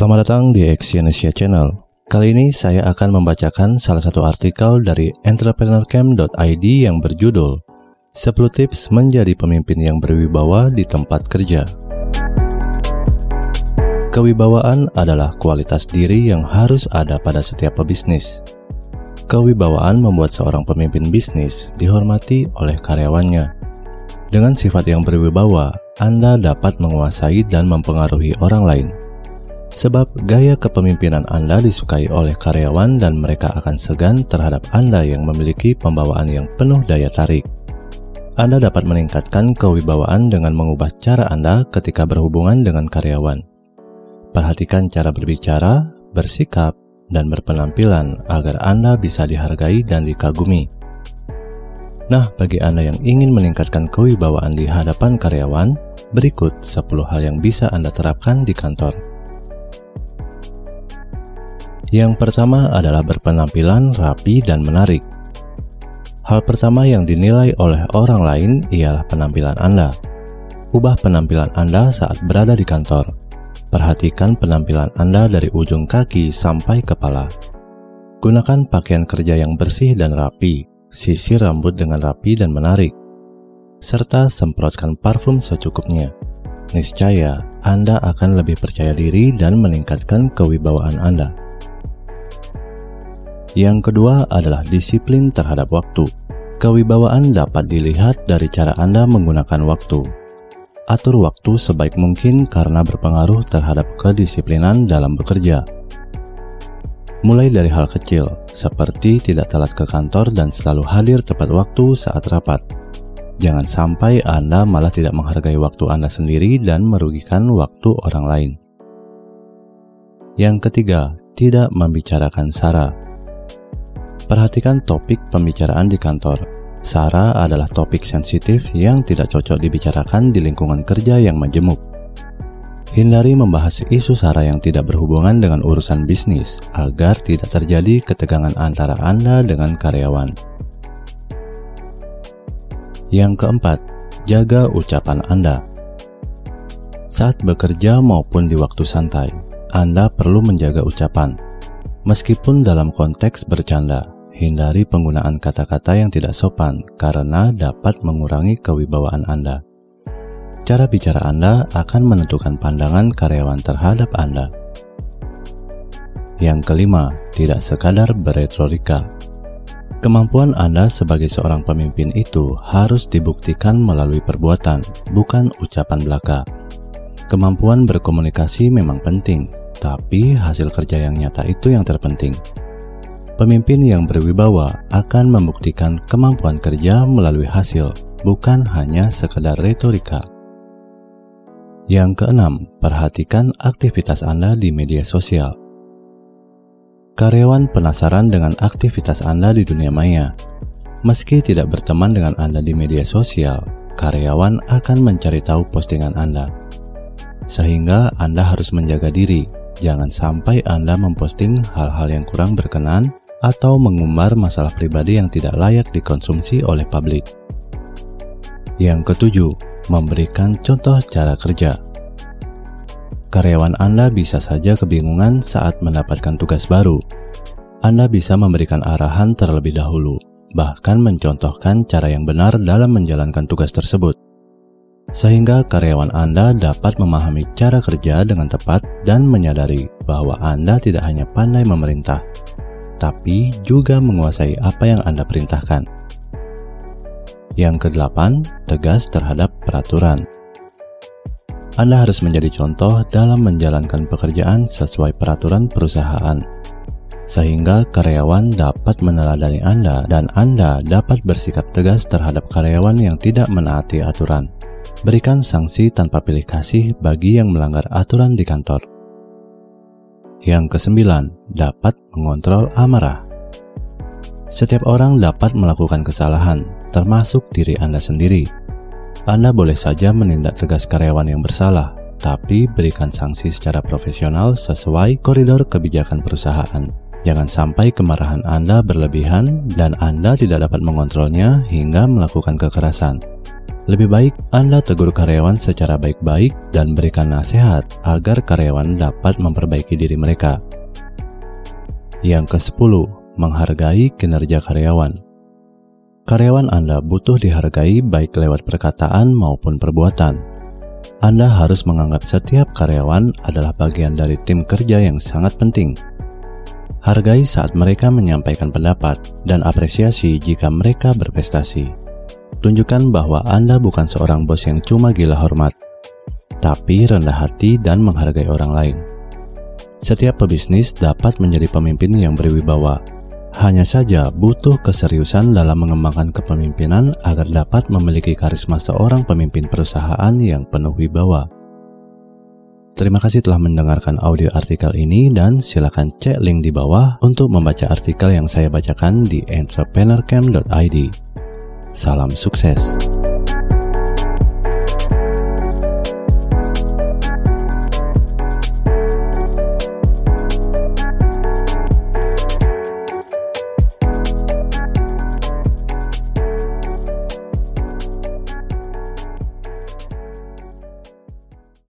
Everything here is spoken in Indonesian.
Selamat datang di Exyonesia Channel. Kali ini saya akan membacakan salah satu artikel dari entrepreneurcamp.id yang berjudul 10 tips menjadi pemimpin yang berwibawa di tempat kerja. Kewibawaan adalah kualitas diri yang harus ada pada setiap pebisnis. Kewibawaan membuat seorang pemimpin bisnis dihormati oleh karyawannya. Dengan sifat yang berwibawa, Anda dapat menguasai dan mempengaruhi orang lain. Sebab gaya kepemimpinan Anda disukai oleh karyawan dan mereka akan segan terhadap Anda yang memiliki pembawaan yang penuh daya tarik. Anda dapat meningkatkan kewibawaan dengan mengubah cara Anda ketika berhubungan dengan karyawan. Perhatikan cara berbicara, bersikap, dan berpenampilan agar Anda bisa dihargai dan dikagumi. Nah, bagi Anda yang ingin meningkatkan kewibawaan di hadapan karyawan, berikut 10 hal yang bisa Anda terapkan di kantor. Yang pertama adalah berpenampilan rapi dan menarik. Hal pertama yang dinilai oleh orang lain ialah penampilan Anda. Ubah penampilan Anda saat berada di kantor. Perhatikan penampilan Anda dari ujung kaki sampai kepala. Gunakan pakaian kerja yang bersih dan rapi, sisir rambut dengan rapi dan menarik, serta semprotkan parfum secukupnya. Niscaya Anda akan lebih percaya diri dan meningkatkan kewibawaan Anda. Yang kedua adalah disiplin terhadap waktu. Kewibawaan dapat dilihat dari cara Anda menggunakan waktu. Atur waktu sebaik mungkin karena berpengaruh terhadap kedisiplinan dalam bekerja. Mulai dari hal kecil, seperti tidak telat ke kantor dan selalu hadir tepat waktu saat rapat. Jangan sampai Anda malah tidak menghargai waktu Anda sendiri dan merugikan waktu orang lain. Yang ketiga, tidak membicarakan sara. Perhatikan topik pembicaraan di kantor. Sara adalah topik sensitif yang tidak cocok dibicarakan di lingkungan kerja yang majemuk. Hindari membahas isu sara yang tidak berhubungan dengan urusan bisnis agar tidak terjadi ketegangan antara Anda dengan karyawan. Yang keempat, jaga ucapan Anda. Saat bekerja maupun di waktu santai, Anda perlu menjaga ucapan, meskipun dalam konteks bercanda. Hindari penggunaan kata-kata yang tidak sopan karena dapat mengurangi kewibawaan Anda. Cara bicara Anda akan menentukan pandangan karyawan terhadap Anda. Yang kelima, tidak sekadar beretorika. Kemampuan Anda sebagai seorang pemimpin itu harus dibuktikan melalui perbuatan, bukan ucapan belaka. Kemampuan berkomunikasi memang penting, tapi hasil kerja yang nyata itu yang terpenting. Pemimpin yang berwibawa akan membuktikan kemampuan kerja melalui hasil, bukan hanya sekedar retorika. Yang keenam, perhatikan aktivitas Anda di media sosial. Karyawan penasaran dengan aktivitas Anda di dunia maya. Meski tidak berteman dengan Anda di media sosial, karyawan akan mencari tahu postingan Anda. Sehingga Anda harus menjaga diri, jangan sampai Anda memposting hal-hal yang kurang berkenan atau mengumbar masalah pribadi yang tidak layak dikonsumsi oleh publik. Yang ketujuh, memberikan contoh cara kerja. Karyawan Anda bisa saja kebingungan saat mendapatkan tugas baru. Anda bisa memberikan arahan terlebih dahulu, bahkan mencontohkan cara yang benar dalam menjalankan tugas tersebut. Sehingga karyawan Anda dapat memahami cara kerja dengan tepat dan menyadari bahwa Anda tidak hanya pandai memerintah, tapi juga menguasai apa yang Anda perintahkan. Yang kedelapan, tegas terhadap peraturan. Anda harus menjadi contoh dalam menjalankan pekerjaan sesuai peraturan perusahaan, sehingga karyawan dapat meneladani Anda dan Anda dapat bersikap tegas terhadap karyawan yang tidak menaati aturan. Berikan sanksi tanpa pilih kasih bagi yang melanggar aturan di kantor. Yang kesembilan, dapat mengontrol amarah. Setiap orang dapat melakukan kesalahan, termasuk diri Anda sendiri. Anda boleh saja menindak tegas karyawan yang bersalah, tapi berikan sanksi secara profesional sesuai koridor kebijakan perusahaan. Jangan sampai kemarahan Anda berlebihan dan Anda tidak dapat mengontrolnya hingga melakukan kekerasan. Lebih baik Anda tegur karyawan secara baik-baik dan berikan nasihat agar karyawan dapat memperbaiki diri mereka. Yang ke-10, menghargai kinerja karyawan. Karyawan Anda butuh dihargai baik lewat perkataan maupun perbuatan. Anda harus menganggap setiap karyawan adalah bagian dari tim kerja yang sangat penting. Hargai saat mereka menyampaikan pendapat dan apresiasi jika mereka berprestasi tunjukkan bahwa Anda bukan seorang bos yang cuma gila hormat, tapi rendah hati dan menghargai orang lain. Setiap pebisnis dapat menjadi pemimpin yang berwibawa. Hanya saja butuh keseriusan dalam mengembangkan kepemimpinan agar dapat memiliki karisma seorang pemimpin perusahaan yang penuh wibawa. Terima kasih telah mendengarkan audio artikel ini dan silakan cek link di bawah untuk membaca artikel yang saya bacakan di entrepreneurcamp.id. Salam sukses.